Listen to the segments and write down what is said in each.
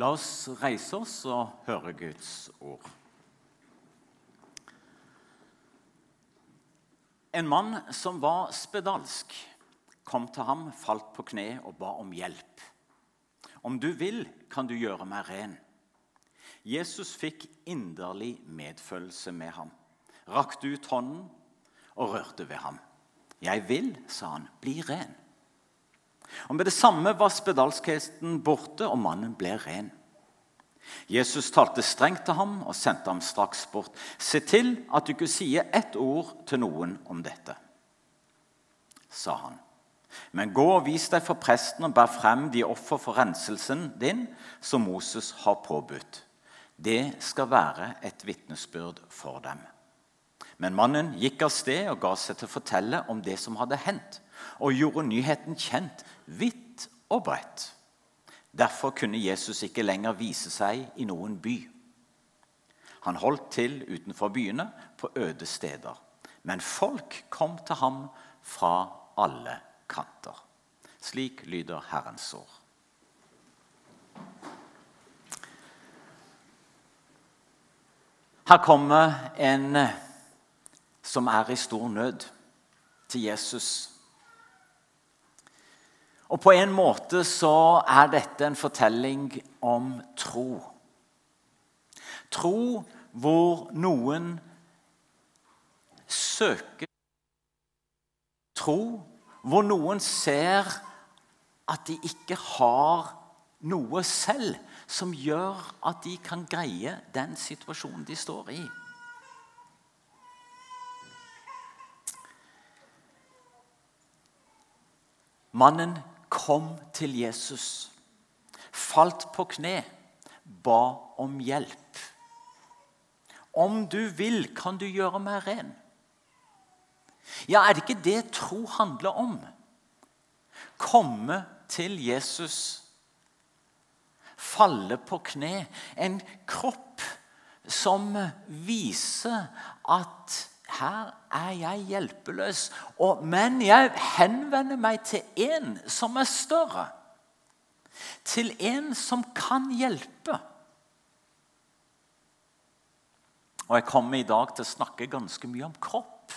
La oss reise oss og høre Guds ord. En mann som var spedalsk, kom til ham, falt på kne og ba om hjelp. Om du vil, kan du gjøre meg ren. Jesus fikk inderlig medfølelse med ham, rakte ut hånden og rørte ved ham. Jeg vil, sa han, bli ren. Og Med det samme var spedalskheten borte, og mannen ble ren. Jesus talte strengt til ham og sendte ham straks bort. Se til at du ikke sier ett ord til noen om dette, sa han. Men gå og vis deg for presten og bær frem de offer for renselsen din som Moses har påbudt. Det skal være et vitnesbyrd for dem. Men mannen gikk av sted og ga seg til å fortelle om det som hadde hendt, og gjorde nyheten kjent vidt og bredt. Derfor kunne Jesus ikke lenger vise seg i noen by. Han holdt til utenfor byene, på øde steder. Men folk kom til ham fra alle kanter. Slik lyder Herrens ord. Her kommer en som er i stor nød, til Jesus. Og på en måte så er dette en fortelling om tro. Tro hvor noen søker Tro hvor noen ser at de ikke har noe selv som gjør at de kan greie den situasjonen de står i. Mannen kom til Jesus, falt på kne, ba om hjelp. Om du vil, kan du gjøre meg ren. Ja, er det ikke det tro handler om? Komme til Jesus, falle på kne. En kropp som viser at her er jeg hjelpeløs. Og, men jeg henvender meg til en som er større. Til en som kan hjelpe. Og jeg kommer i dag til å snakke ganske mye om kropp.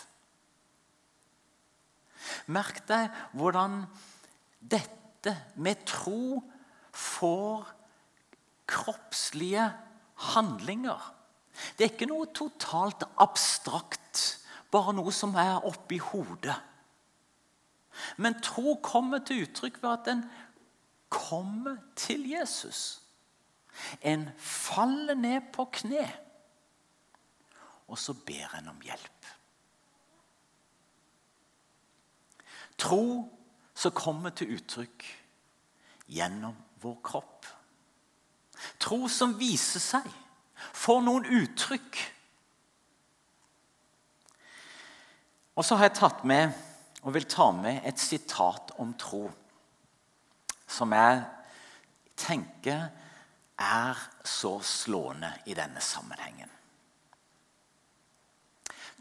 Merk deg hvordan dette med tro får kroppslige handlinger. Det er ikke noe totalt abstrakt, bare noe som er oppi hodet. Men tro kommer til uttrykk ved at en kommer til Jesus. En faller ned på kne, og så ber en om hjelp. Tro som kommer til uttrykk gjennom vår kropp. Tro som viser seg får noen uttrykk. Og så har jeg tatt med og vil ta med et sitat om tro som jeg tenker er så slående i denne sammenhengen.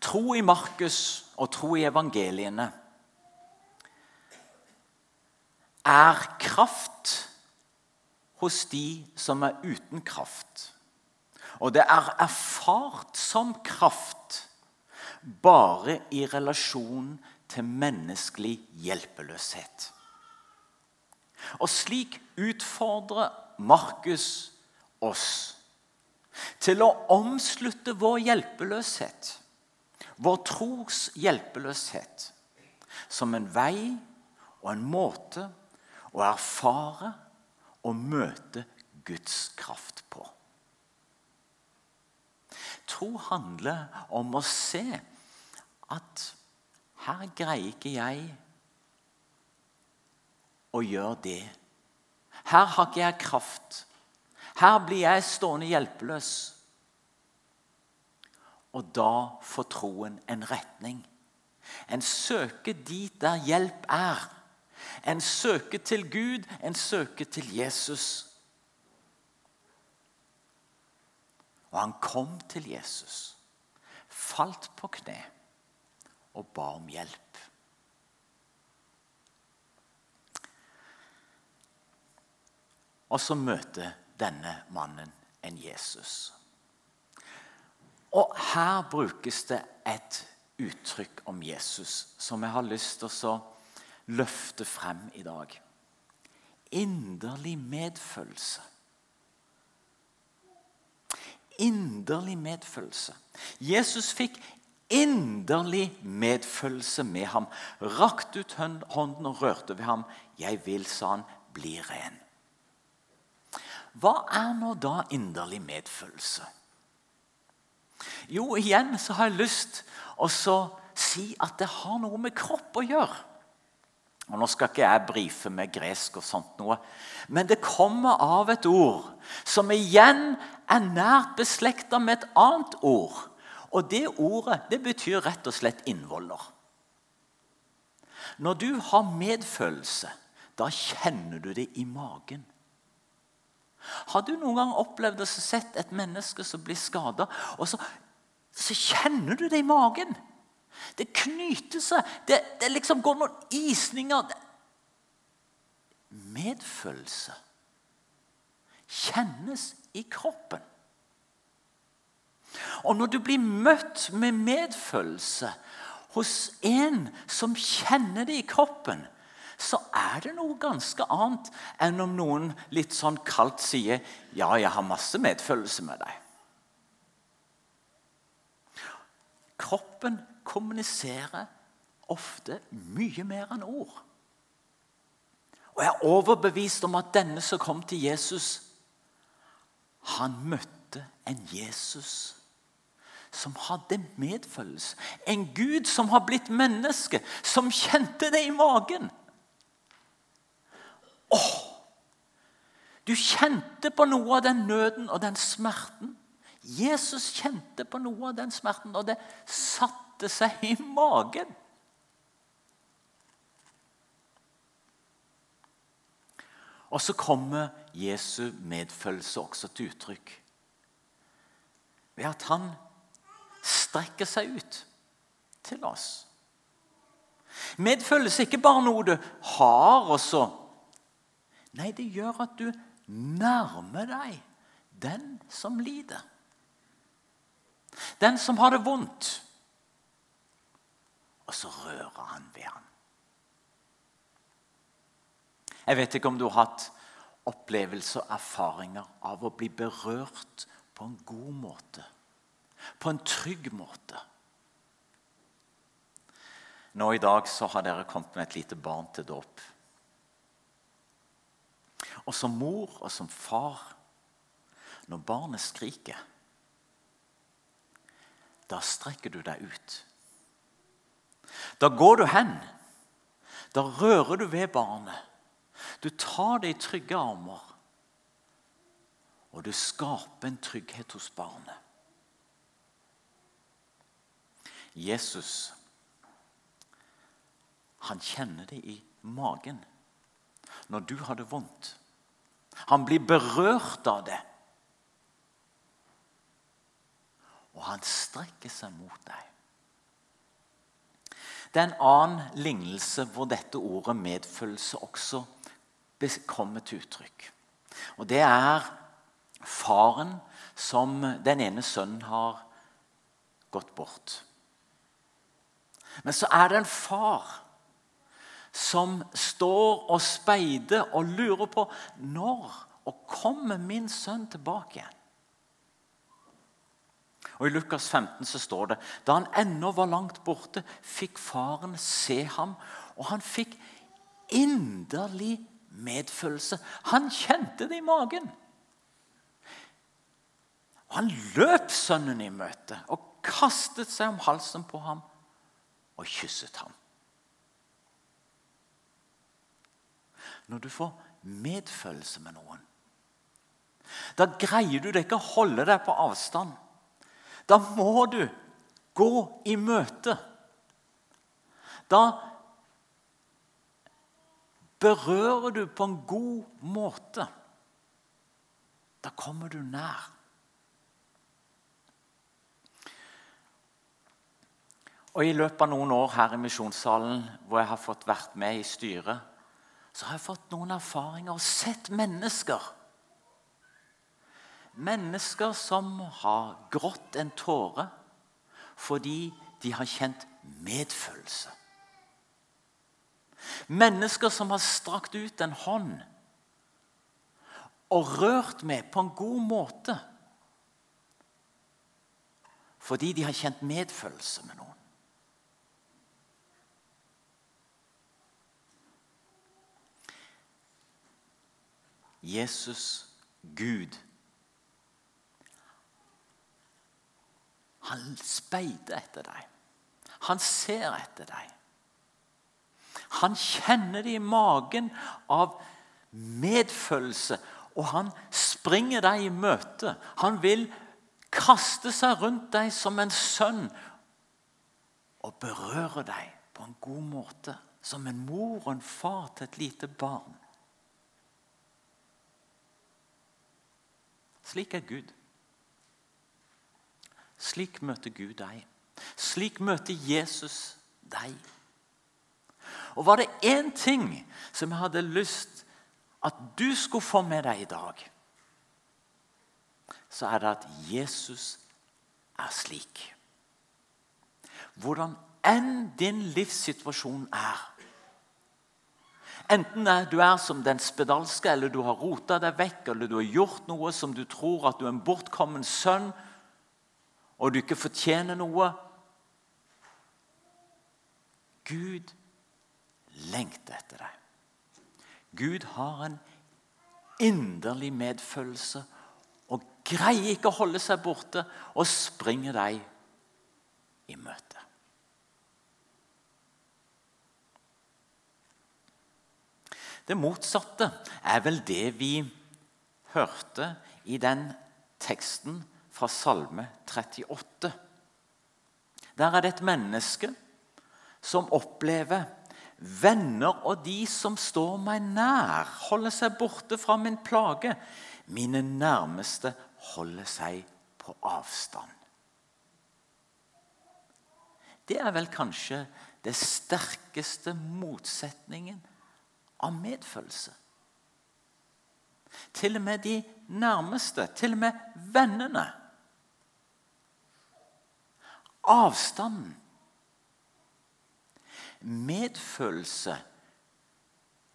Tro i Markus og tro i evangeliene er kraft hos de som er uten kraft. Og det er erfart som kraft bare i relasjon til menneskelig hjelpeløshet. Og slik utfordrer Markus oss til å omslutte vår hjelpeløshet, vår tros hjelpeløshet, som en vei og en måte å erfare og møte Guds kraft. Tro handler om å se at her greier ikke jeg å gjøre det. Her har ikke jeg kraft. Her blir jeg stående hjelpeløs. Og da får troen en retning. En søker dit der hjelp er. En søker til Gud, en søker til Jesus. Og han kom til Jesus, falt på kne og ba om hjelp. Og så møter denne mannen en Jesus. Og her brukes det et uttrykk om Jesus som jeg har lyst til å løfte frem i dag. Inderlig medfølelse. Inderlig medfølelse. Jesus fikk inderlig medfølelse med ham. Rakt ut hånden og rørte ved ham. 'Jeg vil', sa han, 'bli ren'. Hva er nå da inderlig medfølelse? Jo, igjen så har jeg lyst å si at det har noe med kropp å gjøre. Og Nå skal ikke jeg brife med gresk, og sånt noe, men det kommer av et ord som igjen er nært beslekta med et annet ord. Og det ordet det betyr rett og slett innvoller. Når du har medfølelse, da kjenner du det i magen. Har du noen gang opplevd og sett et menneske som blir skada, og så, så, kjenner du det i magen? Det knyter seg. Det, det liksom går noen isninger. Medfølelse kjennes i kroppen. Og når du blir møtt med medfølelse hos en som kjenner det i kroppen, så er det noe ganske annet enn om noen litt sånn kaldt sier 'Ja, jeg har masse medfølelse med deg'. Kroppen kommuniserer ofte mye mer enn ord. Og jeg er overbevist om at denne som kom til Jesus, han møtte en Jesus som hadde medfølelse. En Gud som har blitt menneske, som kjente det i magen. Åh! Du kjente på noe av den nøden og den smerten. Jesus kjente på noe av den smerten, og det satte seg i magen. Og så kommer Jesu medfølelse også til uttrykk ved at han strekker seg ut til oss. Medfølelse er ikke bare noe du har, og så Nei, det gjør at du nærmer deg den som lider. Den som har det vondt. Og så rører han ved ham. Jeg vet ikke om du har hatt opplevelser og erfaringer av å bli berørt på en god måte. På en trygg måte. Nå i dag så har dere kommet med et lite barn til dåp. Og som mor og som far, når barnet skriker, da strekker du deg ut. Da går du hen. Da rører du ved barnet. Du tar det i trygge armer. Og du skaper en trygghet hos barnet. Jesus, han kjenner det i magen når du har det vondt. Han blir berørt av det. Og han strekker seg mot deg. Det er en annen lignelse hvor dette ordet medfølelse også kommer til uttrykk. Og det er faren som den ene sønnen har gått bort. Men så er det en far som står og speider og lurer på når og kommer min sønn tilbake igjen. Og I Lukas 15 så står det da han ennå var langt borte, fikk faren se ham, og han fikk inderlig medfølelse. Han kjente det i magen. Og Han løp sønnen i møte og kastet seg om halsen på ham og kysset ham. når du får medfølelse med noen. Da greier du det ikke å holde deg på avstand. Da må du gå i møte. Da berører du på en god måte. Da kommer du nær. Og I løpet av noen år her i misjonssalen hvor jeg har fått vært med i styret, så har jeg fått noen erfaringer og sett mennesker mennesker som har grått en tåre fordi de har kjent medfølelse. Mennesker som har strakt ut en hånd og rørt med på en god måte fordi de har kjent medfølelse med noen. Jesus, Gud, han speider etter deg. Han ser etter deg. Han kjenner det i magen av medfølelse, og han springer deg i møte. Han vil kaste seg rundt deg som en sønn og berøre deg på en god måte. Som en mor og en far til et lite barn. Slik er Gud. Slik møter Gud deg. Slik møter Jesus deg. Og var det én ting som jeg hadde lyst at du skulle få med deg i dag, så er det at Jesus er slik. Hvordan enn din livssituasjon er Enten du er som den spedalske, eller du har rota deg vekk, eller du har gjort noe som du tror at du er en bortkommen sønn, og du ikke fortjener noe Gud lengter etter deg. Gud har en inderlig medfølelse og greier ikke å holde seg borte og springer deg i møte. Det motsatte er vel det vi hørte i den teksten fra Salme 38. Der er det et menneske som opplever venner og de som står meg nær, holder seg borte fra min plage. Mine nærmeste holder seg på avstand. Det er vel kanskje det sterkeste motsetningen av medfølelse. Til og med de nærmeste, til og med vennene. Avstanden Medfølelse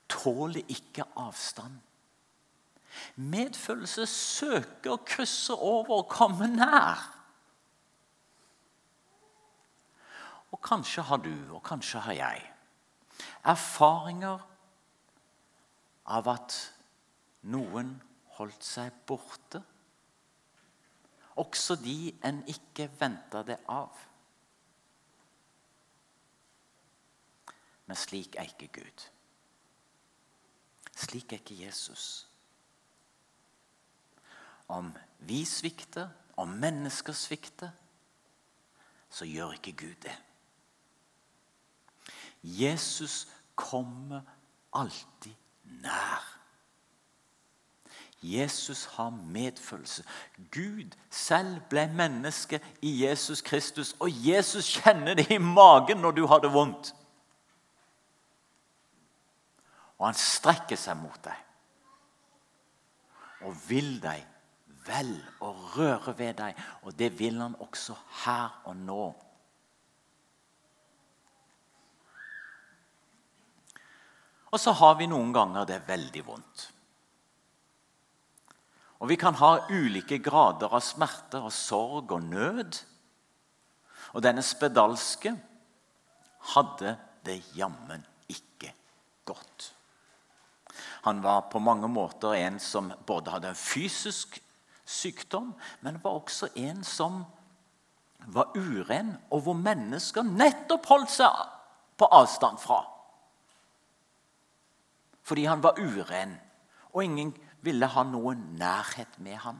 tåler ikke avstand. Medfølelse søker å krysse over og komme nær. Og kanskje har du, og kanskje har jeg, erfaringer av at noen holdt seg borte. Også de en ikke venta det av. Men slik er ikke Gud. Slik er ikke Jesus. Om vi svikter, om mennesker svikter, så gjør ikke Gud det. Jesus kommer alltid nær. Jesus har medfølelse. Gud selv ble menneske i Jesus Kristus, og Jesus kjenner det i magen når du har det vondt. Og han strekker seg mot deg og vil deg vel og røre ved deg. Og det vil han også her og nå. Og så har vi noen ganger det veldig vondt. Og vi kan ha ulike grader av smerte og sorg og nød. Og denne spedalske hadde det jammen ikke godt. Han var på mange måter en som både hadde en fysisk sykdom, men var også en som var uren, og hvor mennesker nettopp holdt seg på avstand fra. Fordi han var uren, og ingen ville ha noen nærhet med ham.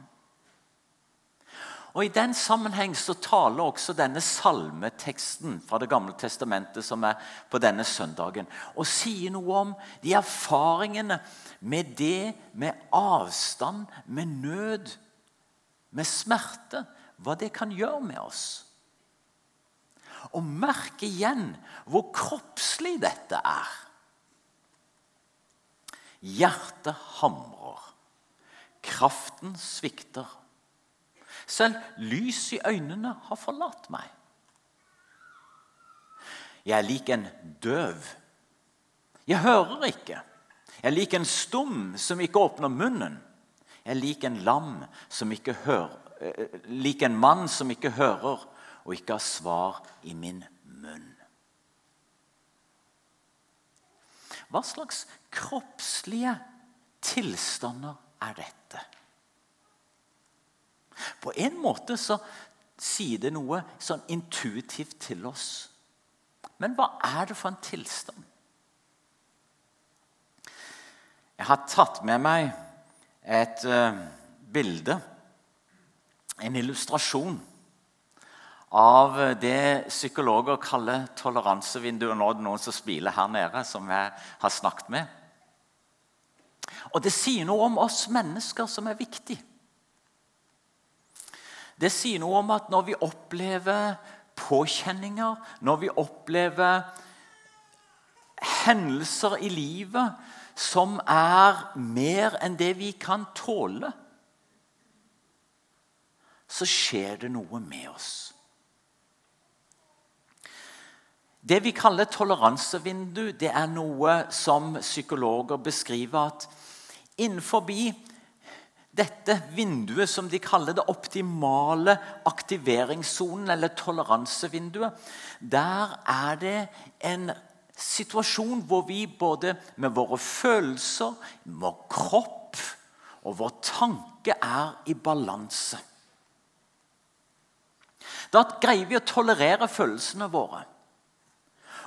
Og I den sammenheng så taler også denne salmeteksten fra Det gamle testamentet som er på denne søndagen, og sier noe om de erfaringene med det, med avstand, med nød, med smerte. Hva det kan gjøre med oss. Og merk igjen hvor kroppslig dette er. Hjertet hamrer. Kraften svikter Selv lys i øynene har forlatt meg. Jeg er lik en døv. Jeg hører ikke. Jeg er lik en stum som ikke åpner munnen. Jeg er lik en lam som ikke hører, eh, lik en mann som ikke hører og ikke har svar i min munn. Hva slags kroppslige tilstander er dette? På en måte så sier det noe sånn intuitivt til oss. Men hva er det for en tilstand? Jeg har tatt med meg et uh, bilde, en illustrasjon, av det psykologer kaller toleransevinduet. Nå er det noen som smiler her nede, som jeg har snakket med. Og det sier noe om oss mennesker som er viktig. Det sier noe om at når vi opplever påkjenninger, når vi opplever hendelser i livet som er mer enn det vi kan tåle, så skjer det noe med oss. Det vi kaller toleransevindu, det er noe som psykologer beskriver at innenfor dette vinduet som de kaller det optimale aktiveringssonen, eller toleransevinduet, der er det en situasjon hvor vi både med våre følelser, vår kropp og vår tanke er i balanse. Da greier vi å tolerere følelsene våre.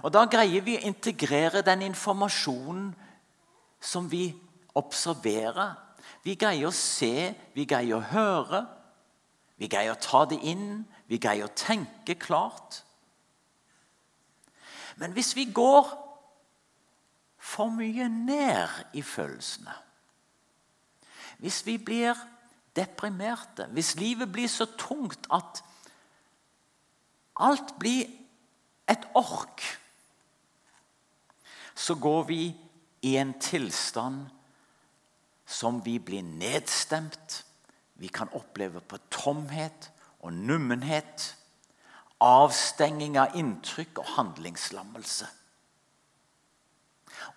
Og Da greier vi å integrere den informasjonen som vi observerer. Vi greier å se, vi greier å høre, vi greier å ta det inn, vi greier å tenke klart. Men hvis vi går for mye ned i følelsene Hvis vi blir deprimerte, hvis livet blir så tungt at alt blir et ork, så går vi i en tilstand som vi blir nedstemt. Vi kan oppleve på tomhet og nummenhet avstenging av inntrykk og handlingslammelse.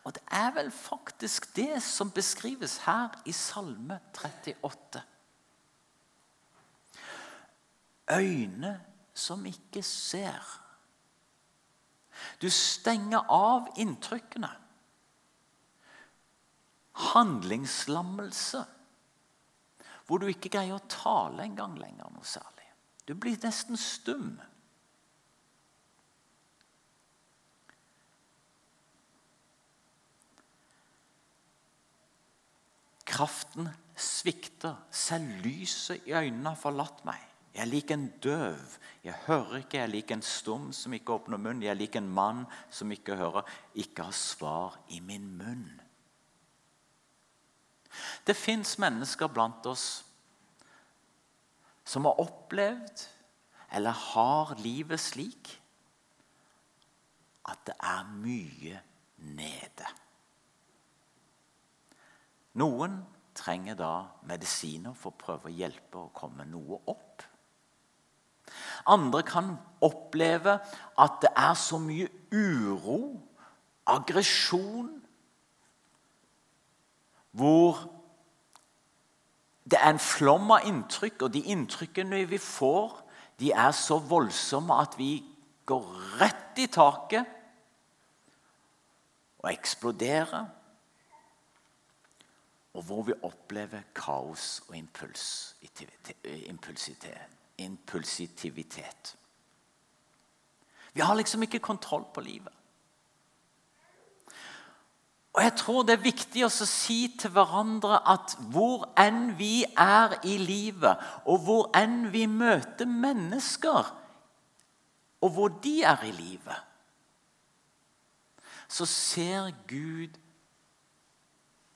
Og det er vel faktisk det som beskrives her i Salme 38. Øyne som ikke ser. Du stenger av inntrykkene. Handlingslammelse. Hvor du ikke greier å tale engang lenger noe særlig. Du blir nesten stum. Kraften svikter. Selv lyset i øynene har forlatt meg. Jeg er lik en døv. Jeg hører ikke. Jeg er lik en stum som ikke åpner munn. Jeg er lik en mann som ikke hører, ikke har svar i min munn. Det fins mennesker blant oss som har opplevd eller har livet slik at det er mye nede. Noen trenger da medisiner for å prøve å hjelpe å komme noe opp. Andre kan oppleve at det er så mye uro, aggresjon Hvor det er en flom av inntrykk, og de inntrykkene vi får, de er så voldsomme at vi går rett i taket og eksploderer og hvor vi opplever kaos og impulsivitet. Vi har liksom ikke kontroll på livet. Og Jeg tror det er viktig å si til hverandre at hvor enn vi er i livet, og hvor enn vi møter mennesker, og hvor de er i livet, så ser Gud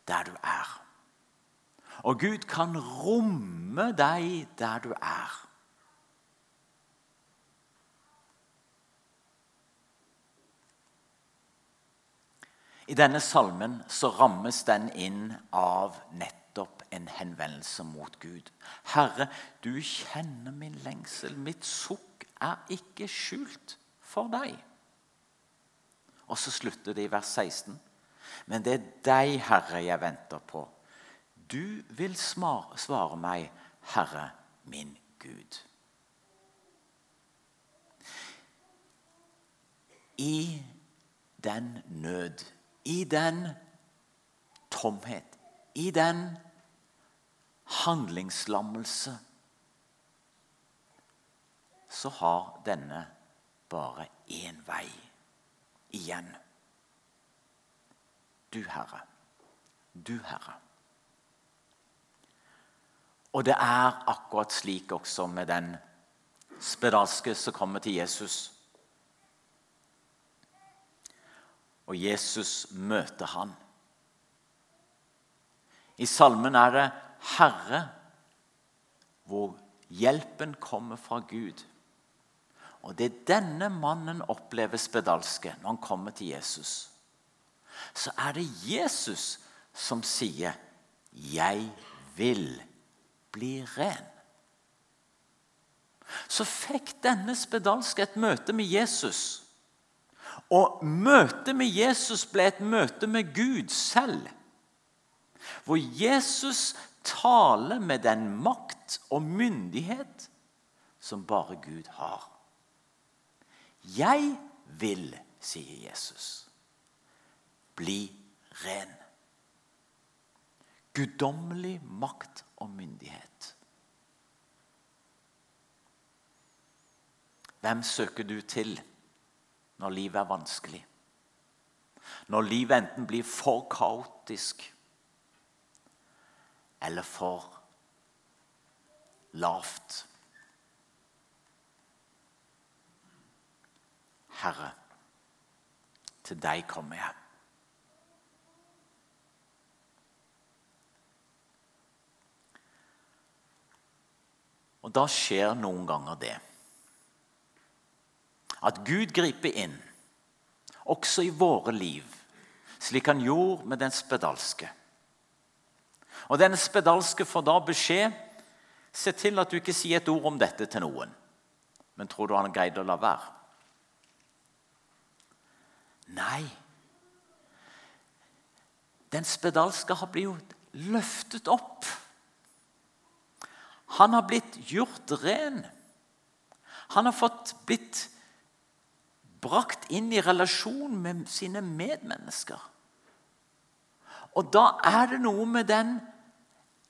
der du er. Og Gud kan romme deg der du er. I denne salmen så rammes den inn av nettopp en henvendelse mot Gud. Herre, du kjenner min lengsel. Mitt sukk er ikke skjult for deg. Og så slutter det i vers 16. Men det er deg, Herre, jeg venter på. Du vil svare meg, Herre min Gud. I den nød, i den tomhet, i den handlingslammelse, så har denne bare én vei igjen. Du, Herre. Du, Herre. Og det er akkurat slik også med den spedalske som kommer til Jesus. Og Jesus møter han. I salmen er det 'Herre', hvor hjelpen kommer fra Gud. Og det er denne mannen opplever spedalske når han kommer til Jesus. Så er det Jesus som sier 'Jeg vil' bli ren. Så fikk denne spedalske et møte med Jesus. Og møtet med Jesus ble et møte med Gud selv. Hvor Jesus taler med den makt og myndighet som bare Gud har. Jeg vil, sier Jesus, bli ren. Guddommelig makt og myndighet. Hvem søker du til når livet er vanskelig? Når livet enten blir for kaotisk eller for lavt? Herre, til deg kommer jeg. Og da skjer noen ganger det. At Gud griper inn, også i våre liv, slik han gjorde med den spedalske. Og Denne spedalske får da beskjed Se til at du ikke sier et ord om dette til noen. Men tror du han greide å la være? Nei. Den spedalske har blitt løftet opp han har blitt gjort ren. Han har fått blitt brakt inn i relasjon med sine medmennesker. Og da er det noe med den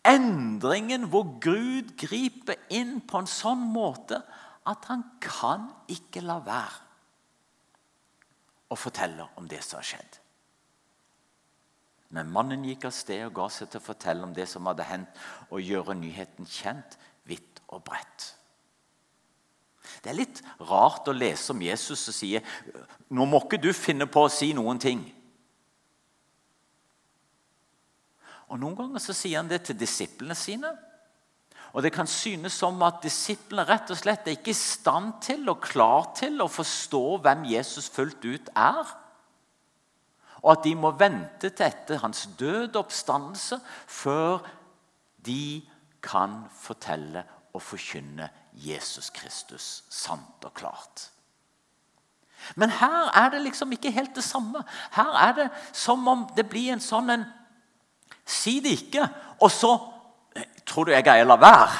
endringen hvor Gud griper inn på en sånn måte at han kan ikke la være å fortelle om det som har skjedd. Men mannen gikk av sted og ga seg til å fortelle om det som hadde hendt, og gjøre nyheten kjent vidt og bredt. Det er litt rart å lese om Jesus og sier nå må ikke du finne på å si noen ting. Og Noen ganger så sier han det til disiplene sine. Og Det kan synes som at disiplene rett og slett er ikke i stand til og klar til å forstå hvem Jesus fullt ut er og at de må vente til etter hans død og oppstandelse før de kan fortelle og forkynne Jesus Kristus sant og klart. Men her er det liksom ikke helt det samme. Her er det som om det blir en sånn en Si det ikke, og så eh, tror du jeg greier å la være.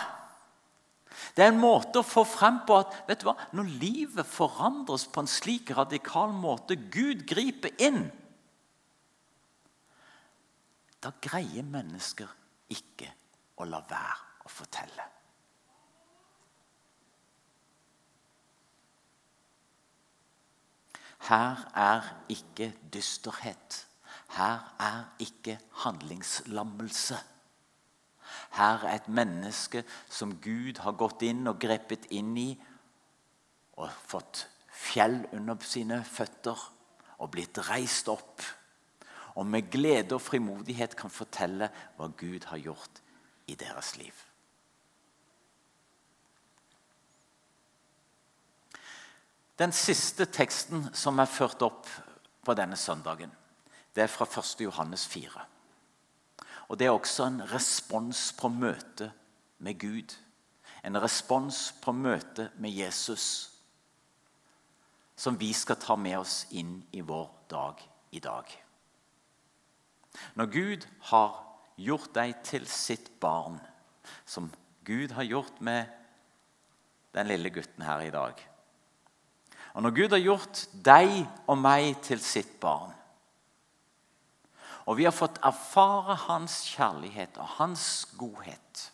Det er en måte å få frem på at vet du hva, når livet forandres på en slik radikal måte Gud griper inn da greier mennesker ikke å la være å fortelle. Her er ikke dysterhet. Her er ikke handlingslammelse. Her er et menneske som Gud har gått inn og grepet inn i og fått fjell under sine føtter og blitt reist opp og med glede og frimodighet kan fortelle hva Gud har gjort i deres liv. Den siste teksten som er ført opp på denne søndagen, det er fra 1. Johannes 4. Og det er også en respons på møtet med Gud. En respons på møtet med Jesus som vi skal ta med oss inn i vår dag i dag. Når Gud har gjort deg til sitt barn, som Gud har gjort med den lille gutten her i dag Og når Gud har gjort deg og meg til sitt barn, og vi har fått erfare hans kjærlighet og hans godhet,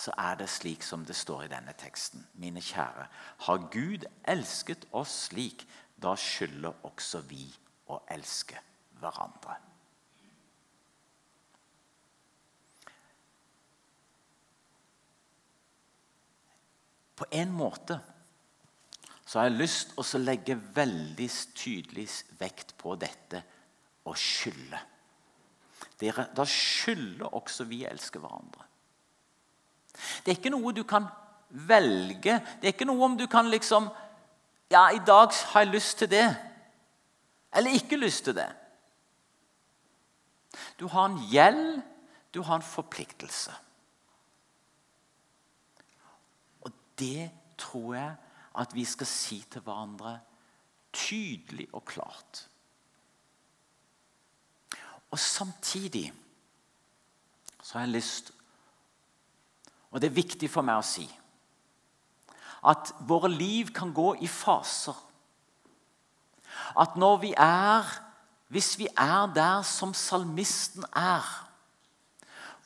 så er det slik som det står i denne teksten. Mine kjære, har Gud elsket oss slik, da skylder også vi å elske hverandre. På en måte så har jeg lyst til å legge veldig tydelig vekt på dette å skylde. Da skylder også vi elsker hverandre. Det er ikke noe du kan velge. Det er ikke noe om du kan liksom Ja, i dag har jeg lyst til det. Eller ikke lyst til det. Du har en gjeld, du har en forpliktelse. Og det tror jeg at vi skal si til hverandre tydelig og klart. Og samtidig så har jeg lyst og det er viktig for meg å si at våre liv kan gå i faser. At når vi er Hvis vi er der som salmisten er,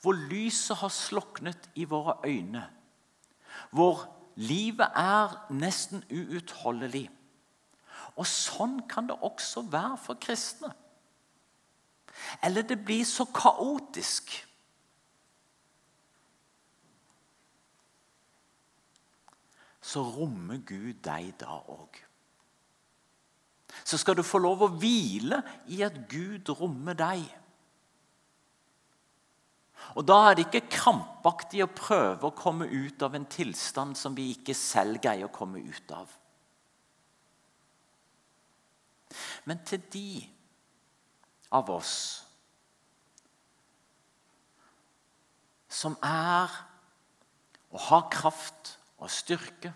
hvor lyset har sluknet i våre øyne, hvor livet er nesten uutholdelig Og sånn kan det også være for kristne. Eller det blir så kaotisk så rommer Gud deg da òg. Så skal du få lov å hvile i at Gud rommer deg. Og Da er det ikke krampaktig å prøve å komme ut av en tilstand som vi ikke selv greier å komme ut av. Men til de av oss som er og har kraft og styrke.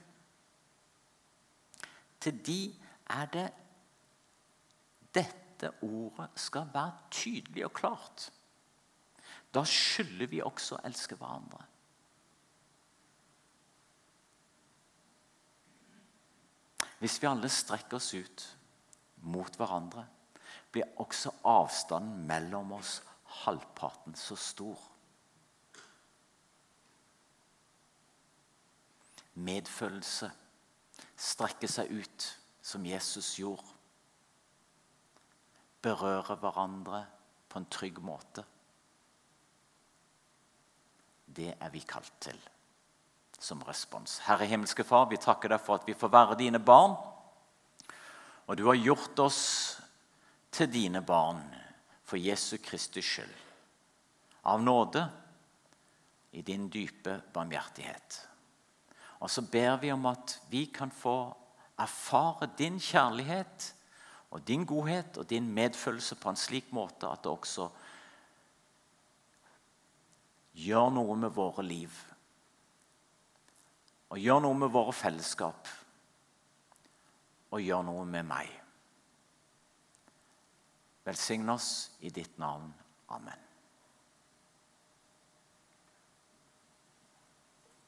Til de er det dette ordet skal være tydelig og klart. Da skylder vi også å elske hverandre. Hvis vi alle strekker oss ut mot hverandre, blir også avstanden mellom oss halvparten så stor. medfølelse, strekke seg ut som Jesus gjorde. Berøre hverandre på en trygg måte. Det er vi kalt til som respons. Herre himmelske Far, vi takker deg for at vi får være dine barn. Og du har gjort oss til dine barn for Jesu Kristi skyld. Av nåde i din dype barmhjertighet. Og så ber vi om at vi kan få erfare din kjærlighet og din godhet og din medfølelse på en slik måte at det også gjør noe med våre liv. Og gjør noe med våre fellesskap. Og gjør noe med meg. Velsign oss i ditt navn. Amen.